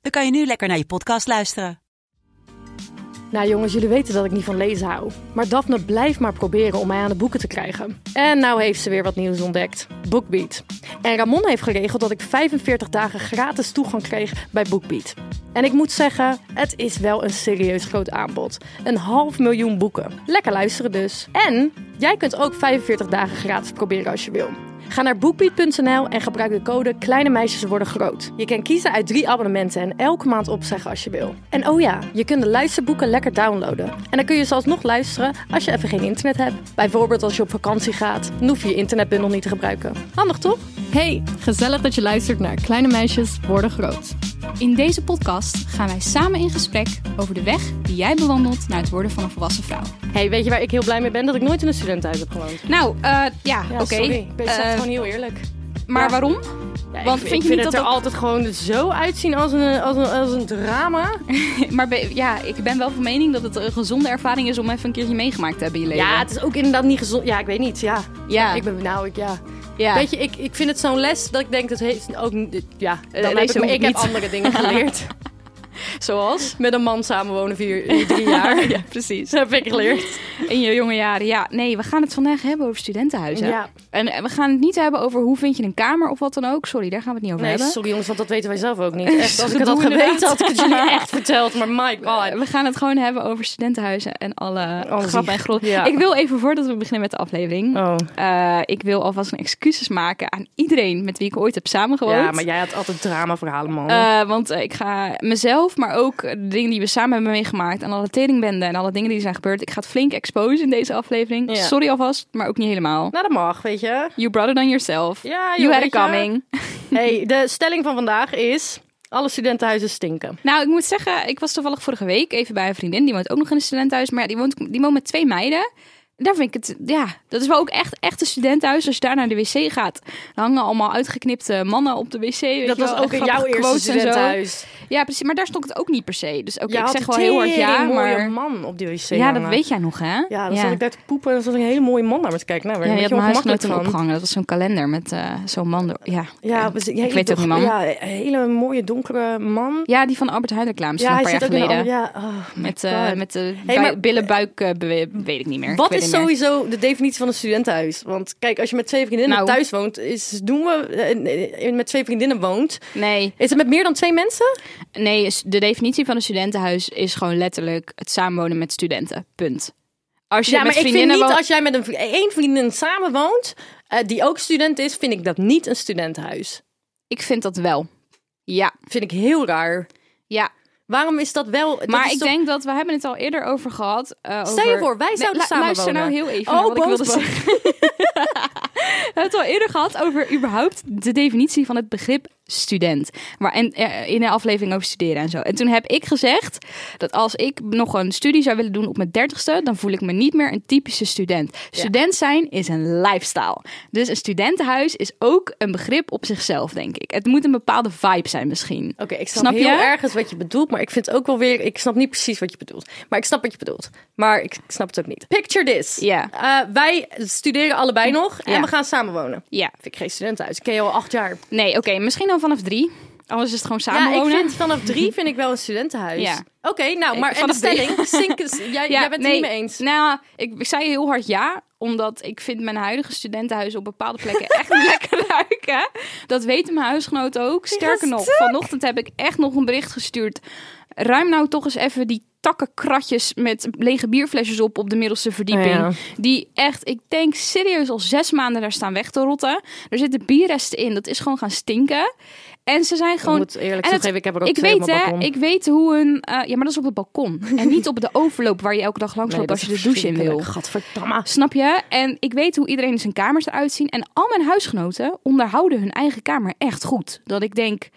dan kan je nu lekker naar je podcast luisteren. Nou jongens, jullie weten dat ik niet van lezen hou. Maar Daphne blijft maar proberen om mij aan de boeken te krijgen. En nou heeft ze weer wat nieuws ontdekt. Bookbeat. En Ramon heeft geregeld dat ik 45 dagen gratis toegang kreeg bij Bookbeat. En ik moet zeggen, het is wel een serieus groot aanbod. Een half miljoen boeken. Lekker luisteren dus. En jij kunt ook 45 dagen gratis proberen als je wil. Ga naar bookbeat.nl en gebruik de code Kleine Meisjes Worden Groot. Je kan kiezen uit drie abonnementen en elke maand opzeggen als je wil. En oh ja, je kunt de luisterboeken lekker downloaden. En dan kun je zelfs nog luisteren als je even geen internet hebt. Bijvoorbeeld als je op vakantie gaat, dan hoef je je internetbundel niet te gebruiken. Handig toch? Hey, gezellig dat je luistert naar Kleine Meisjes Worden Groot. In deze podcast gaan wij samen in gesprek over de weg die jij bewandelt naar het worden van een volwassen vrouw. Hey, weet je waar ik heel blij mee ben? Dat ik nooit in een studentenhuis heb gewoond. Nou, eh, ja, Ja, oké. Eh, gewoon heel eerlijk. maar Ja. waarom? Ja, Want ik, vind ik je niet het dat er altijd gewoon zo uitzien als een, als een, als een drama? maar be- ja, ik ben wel van mening dat het een gezonde ervaring is om even een keertje meegemaakt te hebben in je leven. Ja, het is ook inderdaad niet gezond. Ja, ik weet niet. Ja, Ja. ik ben nou, ik, ja. Ja. Weet je, ik, ik vind het zo'n les dat ik denk dat heeft ook ja. Dan Eh, heb ik, ik heb andere dingen geleerd. Zoals? Met een man samenwonen vier, eh, drie jaar. ja, precies. Dat heb ik geleerd. In je jonge jaren. Ja, nee, we gaan het vandaag hebben over studentenhuizen. Ja. En eh, we gaan het niet hebben over hoe vind je een kamer of wat dan ook. Sorry, daar gaan we het niet over Nee, hebben. sorry jongens, want dat weten wij zelf ook niet. Echt, als ik het had geweten, had ik het jullie echt verteld. Maar my god. We gaan het gewoon hebben over studentenhuizen en alle Alles grappen en ja. Ik wil even voordat we beginnen met de aflevering. Oh. eh, ik wil alvast een excuses maken aan iedereen met wie ik ooit heb samengewoond. Ja, maar jij had altijd dramaverhalen, man. Want ik ga mezelf, maar ook de dingen die we samen hebben meegemaakt en alle teringbenden en alle dingen die zijn gebeurd. Ik ga het flink exposen in deze aflevering. Ja. Sorry alvast, maar ook niet helemaal. nou, dat mag, weet je. You brought it on yourself. Ja, you had it je. coming. Hey, de stelling van vandaag is... Alle studentenhuizen stinken. Nou, ik moet zeggen, ik was toevallig vorige week even bij een vriendin. Die woont ook nog in een studentenhuis. Maar ja, die woont, die woont met twee meiden. Daar vind ik het, ja, dat is wel ook echt, echt een studentenhuis. Als je daar naar de wc gaat, dan hangen allemaal uitgeknipte mannen op de wc. weet Dat was wel, ook in jouw eerste studentenhuis. Ja, precies. Maar daar stond het ook niet per se. Dus oké, Je ik zeg wel heel hard ja, maar... man op die wc Ja, dat weet jij nog, hè? Ja, dan zat ik daar te poepen en dan zat een hele mooie man naar me te kijken. Nou, Ja, je had mijn van. opgehangen. Dat was zo'n kalender met eh, zo'n man. Ja, Ja, ik, we- ik weet ook niet, man. Ja. Ja, een hele mooie donkere man. die van Albert Heijn Ja, een paar zit jaar ook geleden. ja, oh met, eh, met de Hey, bui- maar- billenbuik, eh, weet ik niet meer. Wat is sowieso de definitie van een studentenhuis? Want kijk, als je met twee vriendinnen Nou. thuis woont, is, doen we met twee vriendinnen woont, Nee, is het met meer dan twee mensen? Nee, de definitie van een studentenhuis is gewoon letterlijk het samenwonen met studenten. Punt. Als je Ja, met maar ik vind niet woont- als jij met een één vriendin samen woont, eh, die ook student is, vind ik dat niet een studentenhuis. Ik vind dat wel. Ja, Vind ik heel raar. ja. Waarom is dat wel? dat Maar ik toch- denk dat we hebben het al eerder over gehad. eh, Stel je over- voor, wij Nee, zouden samen Luister nou heel even Oh, wat ik boos, wilde boos. zeggen. we hebben het al eerder gehad over überhaupt de definitie van het begrip student. Maar en, eh, in een aflevering over studeren en zo. En toen heb ik gezegd dat als ik nog een studie zou willen doen op mijn dertigste, dan voel ik me niet meer een typische student. Student zijn is een lifestyle. Dus een studentenhuis is ook een begrip op zichzelf, denk ik. Het moet een bepaalde vibe zijn misschien. Oké, ik snap, Snap heel je? ergens wat je bedoelt, maar ik vind ook wel weer, ik snap niet precies wat je bedoelt. Maar ik snap wat je bedoelt, maar ik snap het ook niet. Picture this. Ja. Eh, wij studeren allebei nog en we gaan samenwonen. Ja. Vind ik geen studentenhuis. Ik ken je al acht jaar. Nee, oké, misschien vanaf drie. Anders is het gewoon Ja, samenwonen. ik vind vanaf drie vind ik wel een studentenhuis. Ja. Oké, nou, Ik- maar en de stelling, jij, jij bent het nee, niet mee eens. Nou, ik, ik zei heel hard ja, omdat ik vind mijn huidige studentenhuis op bepaalde plekken echt lekker ruiken. Dat weten mijn huisgenoten ook. Sterker nog, vanochtend heb ik echt nog een bericht gestuurd. Ruim nou toch eens even die takkenkratjes met lege bierflesjes op op de middelste verdieping. Ja. Die echt, ik denk serieus al zes maanden daar staan weg te rotten. Er zitten bierresten in, dat is gewoon gaan stinken. En ze zijn gewoon. moet eerlijk en het- toegeven, ik heb er ook ik twee op weet, mijn hè, ik weet hoe een. eh, ja, maar dat is op het balkon. En niet op de overloop waar je elke dag langs loopt als je de douche in wil. Gadverdamme. Snap je? En ik weet hoe iedereen in zijn kamers eruit zien. En al mijn huisgenoten onderhouden hun eigen kamer echt goed. Dat ik denk,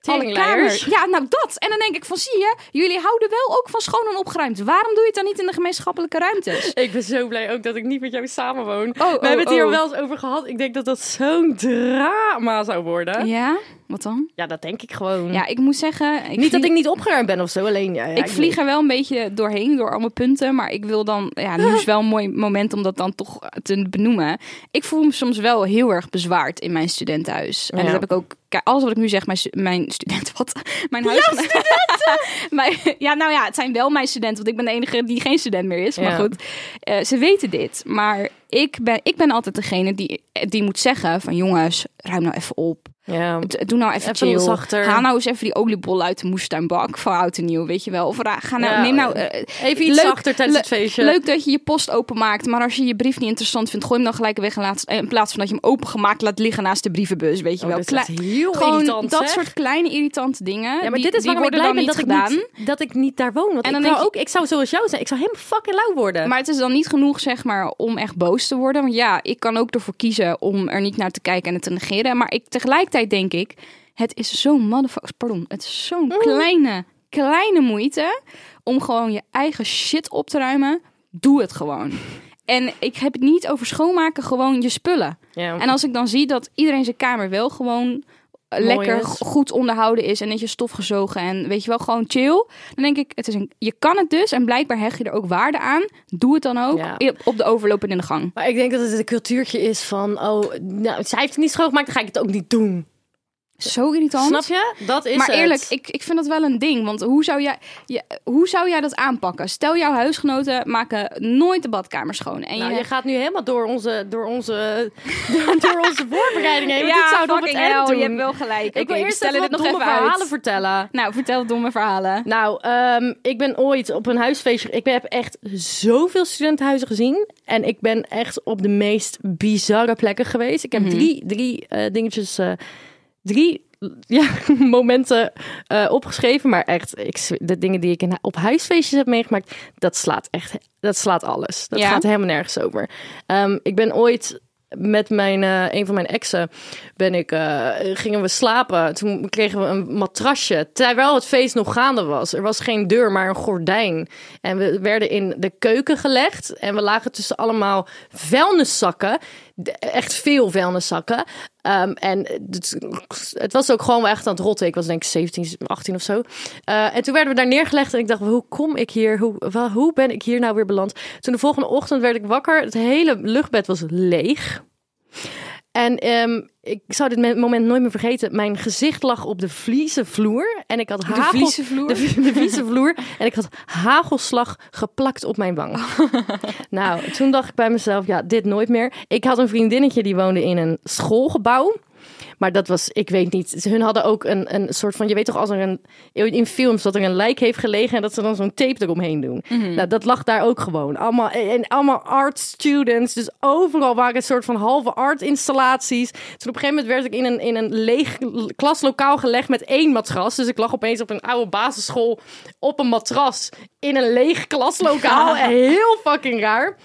Teringleiers. kamers. Ja, nou dat. En dan denk ik van, zie je, jullie houden wel ook van schoon en opgeruimd. Waarom doe je het dan niet in de gemeenschappelijke ruimtes? Ik ben zo blij ook dat ik niet met jou samenwoon. Oh, We oh, hebben het hier oh. wel eens over gehad. Ik denk dat dat zo'n drama zou worden. Ja, wat dan? dat denk ik gewoon. Ja, ik moet zeggen... Ik niet dat ik niet opgeruimd ben of zo, alleen... Ja, ja, Ik vlieg er wel een beetje doorheen, door allemaal punten. Maar ik wil dan... Ja, nu is wel een mooi moment om dat dan toch te benoemen. Ik voel me soms wel heel erg bezwaard in mijn studentenhuis. En Ja. dat heb ik ook... Kijk, alles wat ik nu zeg, mijn, mijn student... Wat? Mijn huis... mijn, ja, nou ja, het zijn wel mijn studenten. Want ik ben de enige die geen student meer is. Maar Ja. goed, eh, ze weten dit. Maar ik ben, ik ben altijd degene die, die moet zeggen van... Jongens, ruim nou even op. Ja. Doe nou even, Even chill. zachter. Ga nou eens even die oliebol uit de moestuinbak van oud en nieuw, weet je wel. Of ga nou, Ja, neem nou... eh, Even iets zachter tijdens het feestje. Leuk dat je je post openmaakt, maar als je je brief niet interessant vindt, gooi hem dan gelijk weg en laat, in plaats van dat je hem opengemaakt laat liggen naast de brievenbus, weet je Oh, wel. dat is echt Klei- heel Gewoon irritant, dat zeg. soort kleine irritante dingen. Ja, maar die, dit is die waarom ik blij ben niet dat gedaan. ik niet, dat ik niet daar woon. Want En ik, dan wou denk ook, ik zou zoals jou zijn. Ik zou helemaal fucking lauw worden. Maar het is dan niet genoeg, zeg maar, om echt boos te worden. Want ja, ik kan ook ervoor kiezen om er niet naar te kijken en het te negeren. Maar ik, tegelijkertijd denk ik, het is zo'n motherfucker, pardon, het is zo'n Mm. kleine, kleine moeite om gewoon je eigen shit op te ruimen. Doe het gewoon. En ik heb het niet over schoonmaken, gewoon je spullen. ja. En als ik dan zie dat iedereen zijn kamer wel gewoon lekker is. goed onderhouden is en netjes stof gezogen en weet je wel gewoon chill, dan denk ik, het is een, je kan het dus en blijkbaar hecht je er ook waarde aan. Doe het dan ook Ja. op de overloop en in de gang. Maar ik denk dat het een cultuurtje is van... Oh, nou, zij heeft het niet schoongemaakt, dan ga ik het ook niet doen. Zo irritant. Snap je? Dat is maar het. eerlijk, ik, ik vind dat wel een ding. Want hoe zou, jij, je, hoe zou jij dat aanpakken? Stel, jouw huisgenoten maken nooit de badkamer schoon. En Nou, je je gaat nu helemaal door onze, door onze, door, onze voorbereiding heen. ja, dit zou fucking het hell, doen. je hebt wel gelijk. Ik wil eerst even dit nog domme even verhalen uit. vertellen. Nou, vertel domme verhalen. Nou, ehm, ik ben ooit op een huisfeestje. Ik heb echt zoveel studentenhuizen gezien. En ik ben echt op de meest bizarre plekken geweest. Ik heb Mhm. drie, drie eh, dingetjes, eh, drie ja, momenten eh, opgeschreven. Maar echt, ik, de dingen die ik in, op huisfeestjes heb meegemaakt, dat slaat echt, dat slaat alles. Dat Ja? gaat helemaal nergens over. Ehm, ik ben ooit met mijn, eh, een van mijn exen ben ik, eh, gingen we slapen. Toen kregen we een matrasje, terwijl het feest nog gaande was. Er was geen deur, maar een gordijn. En we werden in de keuken gelegd. En we lagen tussen allemaal vuilniszakken. Echt veel vuilniszakken. Ehm, en het, het was ook gewoon echt aan het rotten. Ik was denk ik 17, 18 of zo. Eh, en toen werden we daar neergelegd. En ik dacht, hoe kom ik hier? Hoe, hoe ben ik hier nou weer beland? Toen de volgende ochtend werd ik wakker. Het hele luchtbed was leeg. En ehm, ik zou dit me- moment nooit meer vergeten. Mijn gezicht lag op de vliezen vloer. En ik had hagel... De, de vliezen vloer. En ik had hagelslag geplakt op mijn wang. nou, toen dacht ik bij mezelf, ja, dit nooit meer. Ik had een vriendinnetje die woonde in een schoolgebouw. Maar dat was, ik weet niet. Hun hadden ook een, een soort van, je weet toch, als er een in films dat er een lijk heeft gelegen en dat ze dan zo'n tape eromheen doen. Nou, dat lag daar ook gewoon. Allemaal en allemaal art students. Dus overal waren een soort van halve art installaties. Toen op een gegeven moment werd ik in een, in een leeg klaslokaal gelegd met één matras. Dus ik lag opeens op een oude basisschool op een matras in een leeg klaslokaal. Heel fucking raar.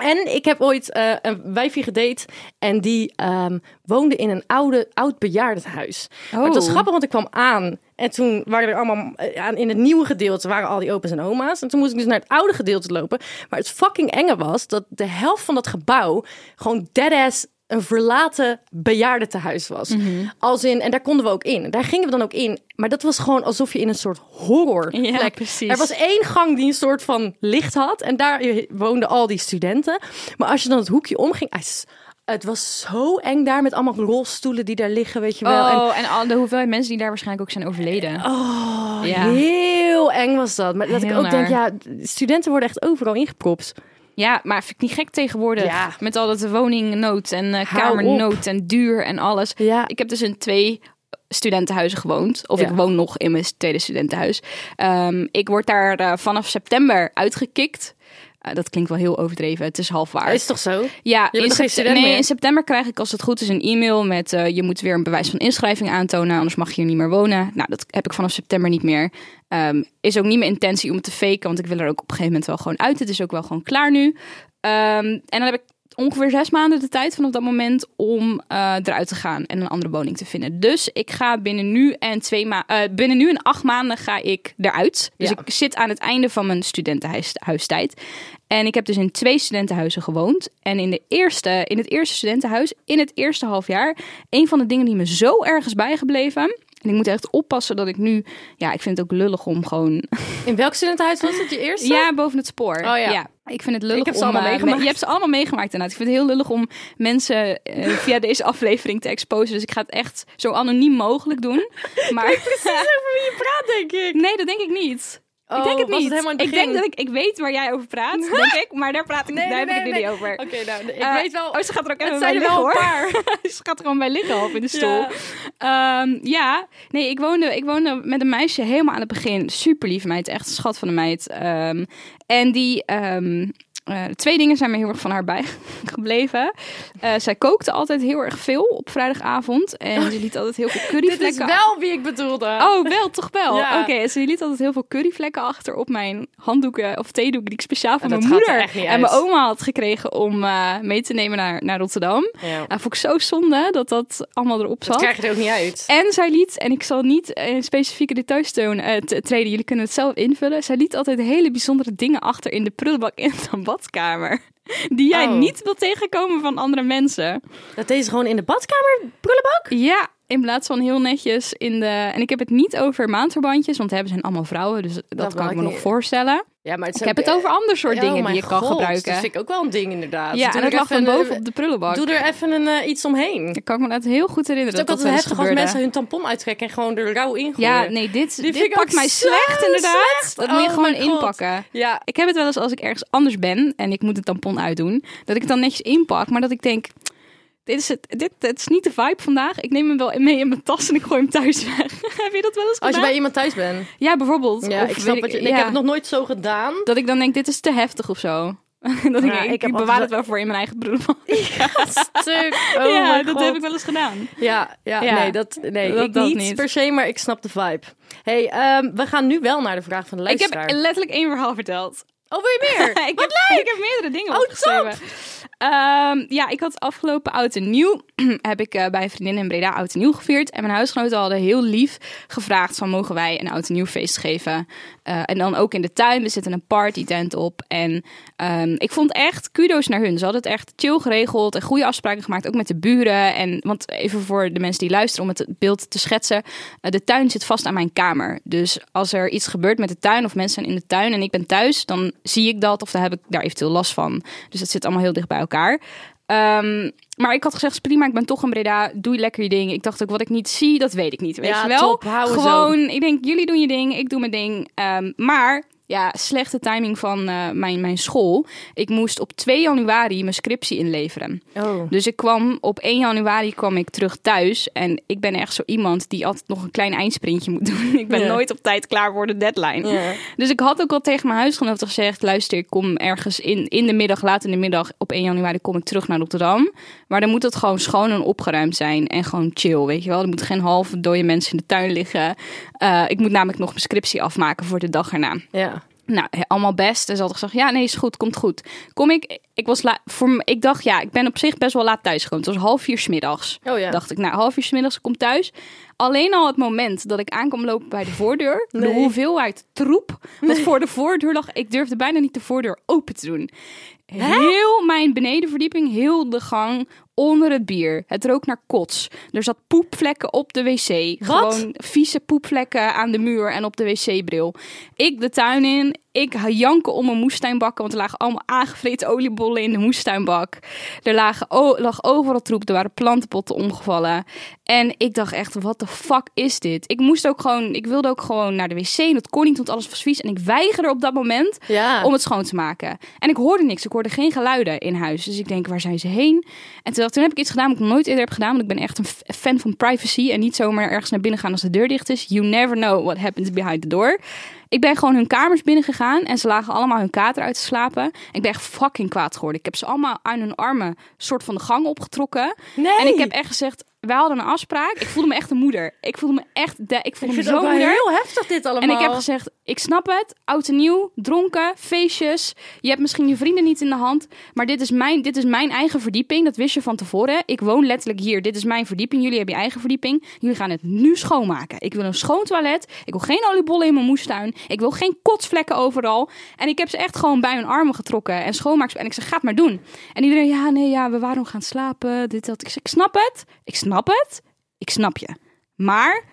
En ik heb ooit eh, een wijfje gedate en die ehm, woonde in een oude, oud bejaardenhuis. Maar het was Oh. grappig, want ik kwam aan en toen waren er allemaal, eh, aan in het nieuwe gedeelte waren al die opa's en oma's. En toen moest ik dus naar het oude gedeelte lopen. Maar het fucking enge was dat de helft van dat gebouw gewoon deadass een verlaten bejaardentehuis was. Als in, en daar konden we ook in. Daar gingen we dan ook in. Maar dat was gewoon alsof je in een soort horrorplek. Ja, precies. Er was één gang die een soort van licht had. En daar woonden al die studenten. Maar als je dan het hoekje omging... Het was zo eng daar met allemaal rolstoelen die daar liggen, weet je wel. En, Oh, en al de hoeveelheid mensen die daar waarschijnlijk ook zijn overleden. oh, ja. heel eng was dat. Maar dat ik ook denk, ja, studenten worden echt overal ingepropt. Ja, maar vind ik niet gek tegenwoordig. Ja. Met al dat woningnood en eh, kamernood en duur en alles. Ja. Ik heb dus in twee studentenhuizen gewoond. Of Ja. ik woon nog in mijn tweede studentenhuis. Ehm, ik word daar eh, vanaf september uitgekikt. Eh, dat klinkt wel heel overdreven. Het is half waar. Is toch zo? Ja, bent in, sept- nee, in september krijg ik als het goed is een e-mail met eh, je moet weer een bewijs van inschrijving aantonen, anders mag je hier niet meer wonen. Nou, dat heb ik vanaf september niet meer. Ehm, is ook niet mijn intentie om het te faken, want ik wil er ook op een gegeven moment wel gewoon uit. Het is ook wel gewoon klaar nu. Ehm, en dan heb ik ongeveer zes maanden de tijd vanaf dat moment om eh, eruit te gaan en een andere woning te vinden. Dus ik ga binnen nu en twee ma eh, binnen nu en acht maanden ga ik eruit. Dus Ja. ik zit aan het einde van mijn studentenhuistijd. En ik heb dus in twee studentenhuizen gewoond. En in, de eerste, in het eerste studentenhuis, in het eerste half jaar, een van de dingen die me zo erg is bijgebleven. En ik moet echt oppassen dat ik nu, ja, ik vind het ook lullig om gewoon In welk studentenhuis was het je eerste? ja, boven het spoor. Oh ja. Ik vind het lullig Ik heb ze om... allemaal eh, meegemaakt. Je hebt ze allemaal meegemaakt inderdaad. Ik vind het heel lullig om mensen eh, via deze aflevering te exposen. Dus ik ga het echt zo anoniem mogelijk doen. Maar... over wie je praat, denk ik. Nee, dat denk ik niet. Ik Oh, denk het was niet. het ik denk dat ik, ik weet waar jij over praat, denk ik. Maar daar praat ik, Nee, daar nee, heb ik nee, niet over. Oké, nou, ik Eh, weet wel. Oh, ze gaat er ook even bij liggen hoor. paar. ze gaat er gewoon bij liggen half in de stoel. Ja. Ehm, ja, nee, ik woonde, ik woonde met een meisje helemaal aan het begin. Super lief meid, echt een schat van een meid. Ehm, en die... ehm, eh, twee dingen zijn me heel erg van haar bijgebleven. Eh zij kookte altijd heel erg veel op vrijdagavond. En ze liet altijd heel veel Dit is curryvlekken wel wie ik bedoelde. Oh, wel, toch wel? Ja. Oké, ze liet altijd heel veel curryvlekken achter op mijn handdoeken of theedoeken die ik speciaal van Dat mijn er moeder en uit. mijn oma had gekregen om eh, mee te nemen naar, naar Rotterdam. Ja. Uh, vond ik zo zonde dat dat allemaal erop Dat zat. krijg je er ook niet uit. En zij liet, en ik zal niet in specifieke details tonen, t- treden, jullie kunnen het zelf invullen. Zij liet altijd hele bijzondere dingen achter in de prullenbak in badkamer. Die jij Oh. niet wil tegenkomen van andere mensen. Dat deze gewoon in de badkamer prullenbak? Ja, in plaats van heel netjes in de. En ik heb het niet over maandverbandjes, want hebben zijn allemaal vrouwen, dus dat, Dat kan ik me nog voorstellen. Ja, maar het Ik heb het over ander soort Oh dingen die je kan gebruiken. Dat vind ik ook wel een ding inderdaad. ja, Doe en dat lag een- boven op de prullenbak. Doe er even een, eh, iets omheen. Ik kan me dat heel goed herinneren. is ook dat dat altijd heftig als mensen hun tampon uittrekken en gewoon er rauw in gooien. Ja, nee, dit, dit pakt mij slecht inderdaad. slecht. Dat moet je Oh gewoon inpakken. Ja, Ik heb het wel eens als ik ergens anders ben en ik moet een tampon uitdoen, dat ik het dan netjes inpak, maar dat ik denk, dit is, het, dit, dit is niet de vibe vandaag. Ik neem hem wel mee in mijn tas en ik gooi hem thuis weg. heb je dat wel eens gedaan? als je bij iemand thuis bent. Ja, bijvoorbeeld. Ja, Of ik snap wat je... ik, Ik heb het nog nooit zo gedaan. Dat ik dan denk, dit is te heftig of zo. dat ik, Ja, ik ik bewaar altijd- het wel voor in mijn eigen. Stuk. Oh ja, mijn dat God. heb ik wel eens gedaan. Ja, ja, Ja. nee, dat, nee Dat- ik dat niet, niet. per se, maar ik snap de vibe. hey, ehm, we gaan nu wel naar de vraag van de Ik heb luisteraar. letterlijk één verhaal verteld. Oh, wil je meer? ik, heb, ik heb meerdere dingen Oh, opgeschreven. Ehm, ja, ik had afgelopen oud en nieuw heb ik eh, bij een vriendin in Breda oud en nieuw gevierd. En mijn huisgenoten hadden heel lief gevraagd van mogen wij een oud en nieuw feest geven. Eh, en dan ook in de tuin. We zetten een party tent op. En ehm, ik vond echt kudo's naar hun. Ze hadden het echt chill geregeld en goede afspraken gemaakt. Ook met de buren. En want even voor de mensen die luisteren om het beeld te schetsen. eh, de tuin zit vast aan mijn kamer. Dus als er iets gebeurt met de tuin of mensen zijn in de tuin en ik ben thuis, dan zie ik dat of dan heb ik daar eventueel last van. Dus het zit allemaal heel dicht bij elkaar. Ehm, maar ik had gezegd, prima, ik ben toch in Breda, doe lekker je ding. Ik dacht ook, wat ik niet zie, dat weet ik niet, weet Ja, je wel? top, houden zo. Gewoon, ik denk, jullie doen je ding, ik doe mijn ding. Ehm, maar, ja, slechte timing van eh, mijn, mijn school. Ik moest op 2 januari mijn scriptie inleveren. Oh. Dus ik kwam op 1 januari kwam ik terug thuis. En ik ben echt zo iemand die altijd nog een klein eindsprintje moet doen. ik ben Ja. nooit op tijd klaar voor de deadline. Ja. Dus ik had ook al tegen mijn huisgenoten gezegd: luister, ik kom ergens in, in de middag, laat in de middag, op 1 januari kom ik terug naar Rotterdam. Maar dan moet het gewoon schoon en opgeruimd zijn en gewoon chill, weet je wel. Er moeten geen halve dode mensen in de tuin liggen. Eh, ik moet namelijk nog mijn scriptie afmaken voor de dag erna. ja. Nou, allemaal best. En ze hadden gezegd, ja, nee, is goed, komt goed. Kom ik, ik was la- voor, ik dacht, ja, ik ben op zich best wel laat thuisgekomen. Het was half vier 's middags. Oh ja. Dacht ik, nou, half vier 's middags, ik kom thuis. Alleen al het moment dat ik aankwam lopen bij de voordeur, de hoeveelheid troep wat voor de voordeur lag, ik durfde bijna niet de voordeur open te doen. Heel mijn benedenverdieping, heel de gang, onder het bier. Het rook naar kots. Er zat poepvlekken op de wc. Wat? Gewoon vieze poepvlekken aan de muur en op de wc-bril. Ik de tuin in. Ik janken om mijn moestuinbakken, want er lagen allemaal aangevreten oliebollen in de moestuinbak. Er lagen, o- lag overal troep, er waren plantenpotten omgevallen. En ik dacht echt, wat de fuck is dit? Ik moest ook gewoon, ik wilde ook gewoon naar de wc en dat kon niet, want alles was vies. En ik weigerde op dat moment Ja. om het schoon te maken. En ik hoorde niks. Ik hoorde geen geluiden in huis. Dus ik denk, waar zijn ze heen? En toen, toen heb ik iets gedaan wat ik nog nooit eerder heb gedaan. Want ik ben echt een fan van privacy. En niet zomaar ergens naar binnen gaan als de deur dicht is. You never know what happens behind the door. Ik ben gewoon hun kamers binnengegaan. En ze lagen allemaal hun kater uit te slapen. Ik ben echt fucking kwaad geworden. Ik heb ze allemaal aan hun armen soort van de gang opgetrokken. Nee. En ik heb echt gezegd, wij hadden een afspraak. Ik voelde me echt een moeder. Ik voelde me echt, de, ik voelde Ik me zo moeder. heel heftig dit allemaal. En ik heb gezegd, ik snap het, oud en nieuw, dronken, feestjes. Je hebt misschien je vrienden niet in de hand, maar dit is mijn, dit is mijn eigen verdieping. Dat wist je van tevoren. Ik woon letterlijk hier. Dit is mijn verdieping. Jullie hebben je eigen verdieping. Jullie gaan het nu schoonmaken. Ik wil een schoon toilet. Ik wil geen oliebollen in mijn moestuin. Ik wil geen kotsvlekken overal. En ik heb ze echt gewoon bij hun armen getrokken en schoonmaak. En ik zeg, ga het maar doen. En iedereen, ja, nee, ja, we waren nog gaan slapen. Dit, dat. Ik zeg, ik snap het. Ik snap het. Ik snap je. Maar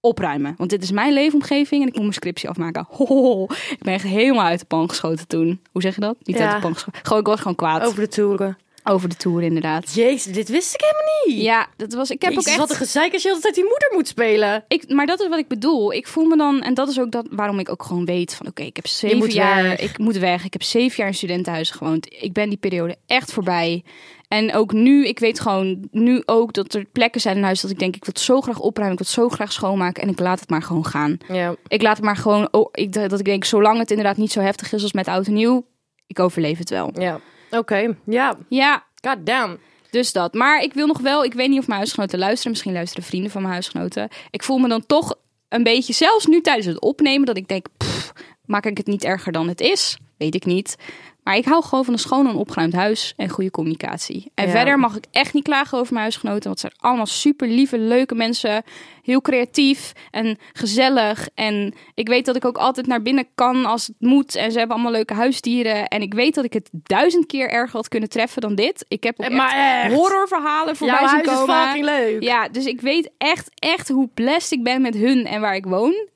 opruimen. Want dit is mijn leefomgeving en ik moet mijn scriptie afmaken. Ho, ik ben echt helemaal uit de pan geschoten toen. Hoe zeg je dat? Niet Ja. uit de pan geschoten. Gewoon, ik was gewoon kwaad. Over, Over de toeren. De tour inderdaad. Jezus, dit wist ik helemaal niet. Ja, dat was. Ik heb Jezus, ook echt. wat een gezeik als je altijd die moeder moet spelen. Ik, maar dat is wat ik bedoel. Ik voel me dan, en dat is ook dat, waarom ik ook gewoon weet van oké, ik heb zeven moet jaar, weg. ik moet weg. Ik heb zeven jaar in studentenhuis gewoond. Ik ben die periode echt voorbij. En ook nu, ik weet gewoon nu ook dat er plekken zijn in huis dat ik denk, ik wil het zo graag opruimen, ik wil het zo graag schoonmaken en ik laat het maar gewoon gaan. Ja. Ik laat het maar gewoon, oh, ik, dat ik denk, zolang het inderdaad niet zo heftig is als met oud en nieuw, ik overleef het wel. Ja. Oké. Ja. Ja, God damn. dus dat. Maar ik wil nog wel, ik weet niet of mijn huisgenoten luisteren. Misschien luisteren vrienden van mijn huisgenoten. Ik voel me dan toch een beetje, zelfs nu tijdens het opnemen, dat ik denk, pff, maak ik het niet erger dan het is? Weet ik niet. Maar ik hou gewoon van een schoon en opgeruimd huis en goede communicatie. En Ja. verder mag ik echt niet klagen over mijn huisgenoten. Want het zijn allemaal super lieve, leuke mensen. Heel creatief en gezellig. En ik weet dat ik ook altijd naar binnen kan als het moet. En ze hebben allemaal leuke huisdieren. En ik weet dat ik het duizend keer erger had kunnen treffen dan dit. Ik heb ook echt Maar echt. horrorverhalen voorbij Jouw zien huis is komen. leuk. Ja, dus ik weet echt, echt hoe blessed ik ben met hun en waar ik woon.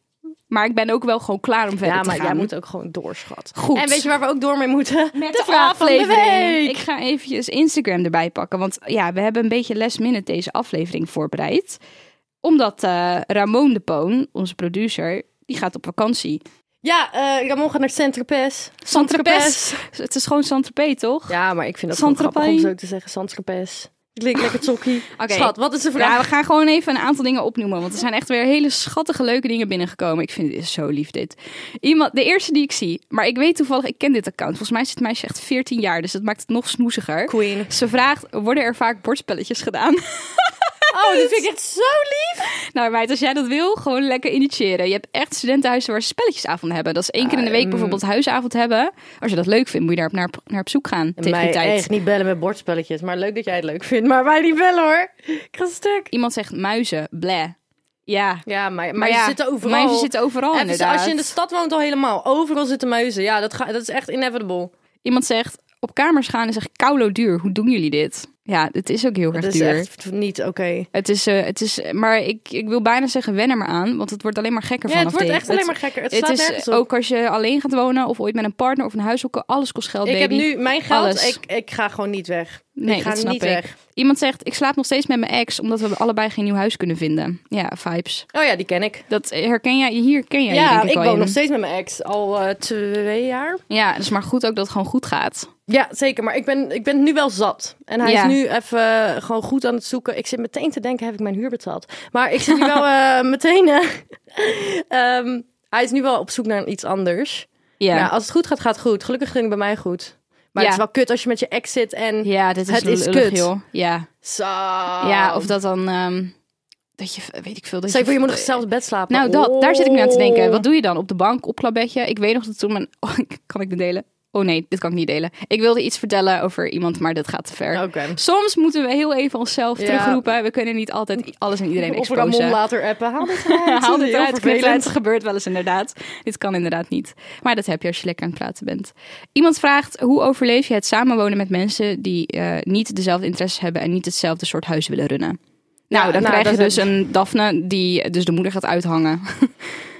Maar ik ben ook wel gewoon klaar om verder Ja, te maar gaan. jij moet ook gewoon doorschat. Goed. En weet je waar we ook door mee moeten? met de vraag van de week. Ik ga eventjes Instagram erbij pakken. Want ja, we hebben een beetje last minute deze aflevering voorbereid. Omdat eh Ramon de Poon, onze producer, die gaat op vakantie. Ja, eh Ramon gaat naar Saint-Tropez. Saint-Tropez. Het is gewoon Saint-Tropez, toch? Ja, maar ik vind dat gewoon grappig om zo te zeggen. Saint-Tropez. Klinkt lekker tokkie. Oké. Schat, wat is de vraag? Ja, we gaan gewoon even een aantal dingen opnoemen. Want er zijn echt weer hele schattige, leuke dingen binnengekomen. Ik vind het is zo lief dit. Iemand, de eerste die ik zie. Maar ik weet toevallig, ik ken dit account. Volgens mij is het meisje echt 14 jaar. Dus dat maakt het nog snoeziger. Queen. Ze vraagt, worden er vaak bordspelletjes gedaan? Oh, dat vind ik echt zo lief. nou meid, als jij dat wil, gewoon lekker initiëren. Je hebt echt studentenhuizen waar ze spelletjesavonden hebben. Dat is één keer in de week Mm. bijvoorbeeld huisavond hebben. Als je dat leuk vindt, moet je daar naar, naar op zoek gaan. Tegen die tijd. echt niet bellen met bordspelletjes. Maar leuk dat jij het leuk vindt. Maar wij niet bellen hoor. Ik ga stuk. Iemand zegt muizen, bleh. Ja, Ja, maar, maar maar ja, zitten overal. muizen zitten overal Even, inderdaad. als je in de stad woont al helemaal. Overal zitten muizen. Ja, dat, ga, dat is echt inevitable. Iemand zegt, op kamers gaan is echt koulo duur. Hoe doen jullie dit? Ja, het is ook heel erg Dat is duur. echt niet oké. Het is, eh, het is, maar ik, ik wil bijna zeggen, wen er maar aan. Want het wordt alleen maar gekker Ja, vanaf het wordt echt alleen maar gekker. Het, Het staat is op. ook als je alleen gaat wonen of ooit met een partner of een huis zoeken. Alles kost geld, ik heb baby. nu mijn geld. Alles. Ik, ik ga gewoon niet weg. Nee, ik ga dat snap niet ik. weg. Iemand zegt, ik slaap nog steeds met mijn ex omdat we allebei geen nieuw huis kunnen vinden. Ja, vibes. Oh ja, die ken ik. Dat herken jij, hier ken jij Ja, ik, ik woon in. nog steeds met mijn ex. Al eh, twee jaar. Ja, dus maar goed ook dat het gewoon goed gaat. Ja, zeker. Maar ik ben, ik ben nu wel zat. En hij Ja. is nu even gewoon goed aan het zoeken. Ik zit meteen te denken, heb ik mijn huur betaald? Maar ik zit nu wel eh, meteen... eh, ehm, hij is nu wel op zoek naar iets anders. Ja, Ja. als het goed gaat, gaat het goed. Gelukkig ging het bij mij goed. Maar Ja. het is wel kut als je met je ex zit en... ja dit is, Het is lullig, kut. joh. Ja. Zo. ja, of dat dan... ehm, dat je, weet ik veel... Dat Stel je voor, je moet nog hetzelfde bed slapen. Nou, dat, daar zit ik nu aan te denken. Oh. Wat doe je dan? Op de bank, opklapbedje? Ik weet nog dat toen mijn... Oh, kan ik dit delen? Oh nee, dit kan ik niet delen. Ik wilde iets vertellen over iemand, maar dat gaat te ver. Soms moeten we heel even onszelf Ja. terugroepen. We kunnen niet altijd alles en iedereen Of Ramon exposen. later appen. Haal dit eruit. Haal dit. Het gebeurt wel eens inderdaad. Dit kan inderdaad niet. Maar dat heb je als je lekker aan het praten bent. Iemand vraagt, hoe overleef je het samenwonen met mensen... die eh, niet dezelfde interesses hebben... en niet hetzelfde soort huis willen runnen? Nou, Ja, dan nou, krijg je dus een Daphne die dus de moeder gaat uithangen.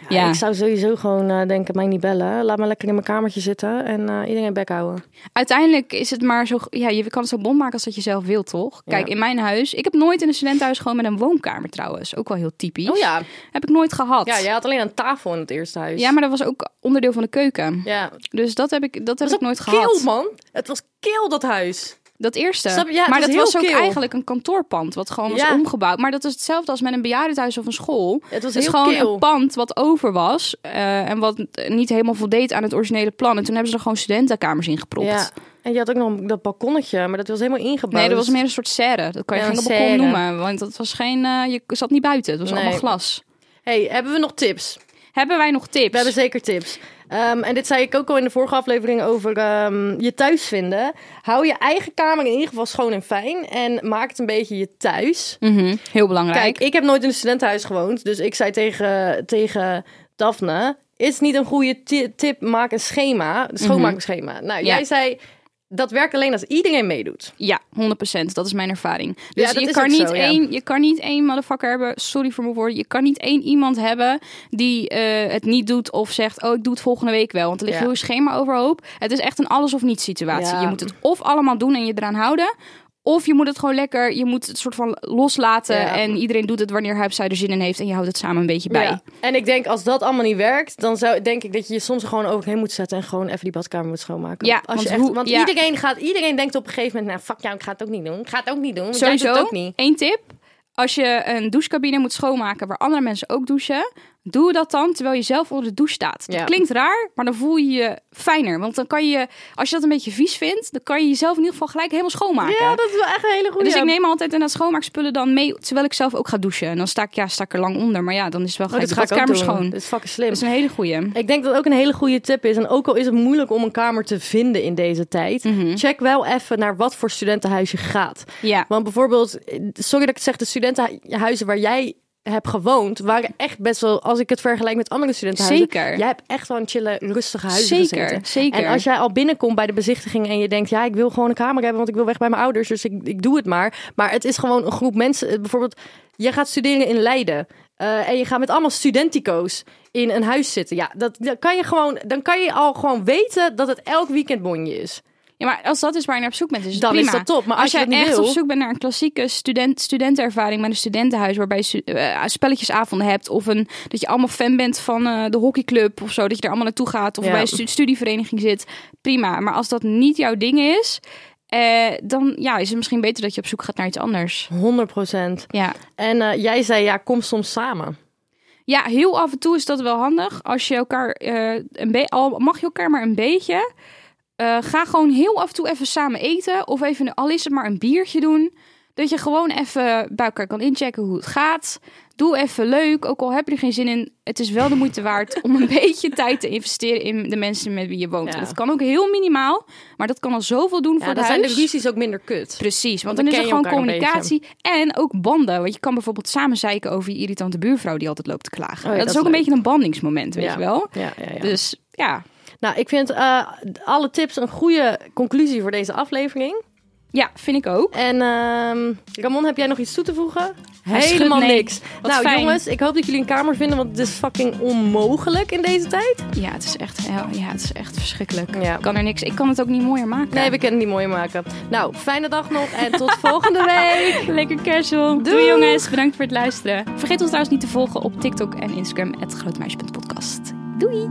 Ja. Ik zou sowieso gewoon eh, denken, mij niet bellen. Laat me lekker in mijn kamertje zitten en eh, iedereen bek houden. Uiteindelijk is het maar zo... Ja, je kan het zo bond maken als dat je zelf wilt, toch? Kijk, Ja. in mijn huis... Ik heb nooit in een studentenhuis gewoon met een woonkamer trouwens. Ook wel heel typisch. Oh ja. Heb ik nooit gehad. Ja, jij had alleen een tafel in het eerste huis. Ja, maar dat was ook onderdeel van de keuken. Ja. Dus dat heb ik, dat heb ik nooit ook gehad. kil, man. Het was kil, dat huis. Dat eerste. Snap? Ja, maar dat was ook eigenlijk een kantoorpand, wat gewoon was Ja. omgebouwd. Maar dat is hetzelfde als met een bejaardenhuis of een school. Het was Het gewoon een pand wat over was eh, en wat niet helemaal voldeed aan het originele plan. En toen hebben ze er gewoon studentenkamers in gepropt. Ja. En je had ook nog dat balkonnetje, maar dat was helemaal ingebouwd. Nee, dat was meer een soort serre. Dat kan je Ja, geen een balkon noemen. Want dat was geen... eh, je zat niet buiten. Het was Nee. allemaal glas. Hey, hebben we nog tips? Hebben wij nog tips? We hebben zeker tips. Ehm, en dit zei ik ook al in de vorige aflevering over ehm, je thuis vinden. Hou je eigen kamer in ieder geval schoon en fijn. En maak het een beetje je thuis. Mhm, Heel belangrijk. Kijk, ik heb nooit in een studentenhuis gewoond. Dus ik zei tegen, tegen Daphne... Is niet een goede ti- tip? Maak een schema. Een schoonmaakschema. Nou, Mhm. Ja. jij zei... Dat werkt alleen als iedereen meedoet. Ja, 100%. Dat is mijn ervaring. Dus Ja, je, kan niet zo, ja. één, je kan niet één motherfucker hebben. Sorry voor mijn woorden. Je kan niet één iemand hebben die eh, het niet doet of zegt: Oh, ik doe het volgende week wel. Want er ligt Ja. heel schema overhoop. Het is echt een alles of niet situatie. Je moet het of allemaal doen en je eraan houden. Of je moet het gewoon lekker, je moet het soort van loslaten. Ja. En iedereen doet het wanneer hij zij er zin in heeft. En je houdt het samen een beetje bij. Ja. En ik denk, als dat allemaal niet werkt, dan zou, denk ik dat je je soms gewoon overheen moet zetten en gewoon even die badkamer moet schoonmaken. Ja, als want je echt, hoe- want ja. iedereen, gaat, iedereen denkt op een gegeven moment, nou fuck jou, ik ga het ook niet doen. Ik ga het ook niet doen, Sowieso, één tip. Als je een douchecabine moet schoonmaken waar andere mensen ook douchen, doe dat dan terwijl je zelf onder de douche staat. Ja. Dat klinkt raar, maar dan voel je je fijner. Want dan kan je, als je dat een beetje vies vindt, dan kan je jezelf in ieder geval gelijk helemaal schoonmaken. Ja, dat is wel echt een hele goede. Dus ik neem altijd in dat schoonmaakspullen dan mee, terwijl ik zelf ook ga douchen. En dan sta ik, ja, sta ik er lang onder. Maar ja, dan is het wel oh, gelijk dit de ga ik ook badkamer doen. schoon. Dat is fucking slim. Dat is een hele goeie. Ik denk dat ook een hele goede tip is. En ook al is het moeilijk om een kamer te vinden in deze tijd, Mhm. check wel even naar wat voor studentenhuis je gaat. Ja. Want bijvoorbeeld, sorry dat ik het zeg, de studentenhuizen waar jij hebt gewoond, waren echt best wel, als ik het vergelijk met andere studentenhuizen. Zeker. Jij hebt echt wel een chille, rustige huizen Zeker, gezeten. zeker. En als jij al binnenkomt bij de bezichtiging en je denkt, ja, ik wil gewoon een kamer hebben, want ik wil weg bij mijn ouders, dus ik, ik doe het maar. Maar het is gewoon een groep mensen, eh, bijvoorbeeld, je gaat studeren in Leiden. eh, en je gaat met allemaal studentico's in een huis zitten. Ja, dat, dat kan je gewoon, dan kan je al gewoon weten dat het elk weekend bonje is. Ja, maar als dat is waar je naar op zoek bent, is het Dan is prima. dat top. Maar als, je jij dat niet echt wil, op zoek bent naar een klassieke student, studentenervaring met een studentenhuis waarbij je stu- eh, spelletjesavonden hebt of een, dat je allemaal fan bent van eh, de hockeyclub of zo, dat je er allemaal naartoe gaat of Ja. bij een stu- studievereniging zit, prima. Maar als dat niet jouw ding is, eh, dan ja, is het misschien beter dat je op zoek gaat naar iets anders. 100 procent. Ja. En eh, jij zei, ja, kom soms samen. Ja, heel af en toe is dat wel handig. Als je elkaar eh, een beetje, al mag je elkaar maar een beetje, eh, ga gewoon heel af en toe even samen eten of even, al is het maar een biertje doen. Dat je gewoon even bij elkaar kan inchecken hoe het gaat. Doe even leuk, ook al heb je er geen zin in. Het is wel de moeite waard om een beetje tijd te investeren in de mensen met wie je woont. Ja. Dat kan ook heel minimaal, maar dat kan al zoveel doen Ja, voor dan het zijn de huis. ruzies ook minder kut. Precies, want Want dan, dan is er gewoon communicatie en ook banden. Want je kan bijvoorbeeld samen zeiken over je irritante buurvrouw die altijd loopt te klagen. Oh ja, dat, dat is ook een beetje een bandingsmoment, weet Ja. je wel. Ja, ja, ja. Dus ja. Nou, ik vind eh, alle tips een goede conclusie voor deze aflevering. ja, vind ik ook. En ehm, Ramon, heb jij nog iets toe te voegen? Helemaal nee. niks. Wat nou, fijn. jongens, ik hoop dat jullie een kamer vinden, want het is fucking onmogelijk in deze tijd. Ja, het is echt, ja, het is echt verschrikkelijk. Ja. Ik kan er niks. Ik kan het ook niet mooier maken. Nee, we kunnen het niet mooi maken. Nou, fijne dag nog en tot volgende week. Lekker casual. Doei. Doei. jongens, bedankt voor het luisteren. Vergeet ons trouwens niet te volgen op TikTok en Instagram, @grootmeisje.podcast. Doei!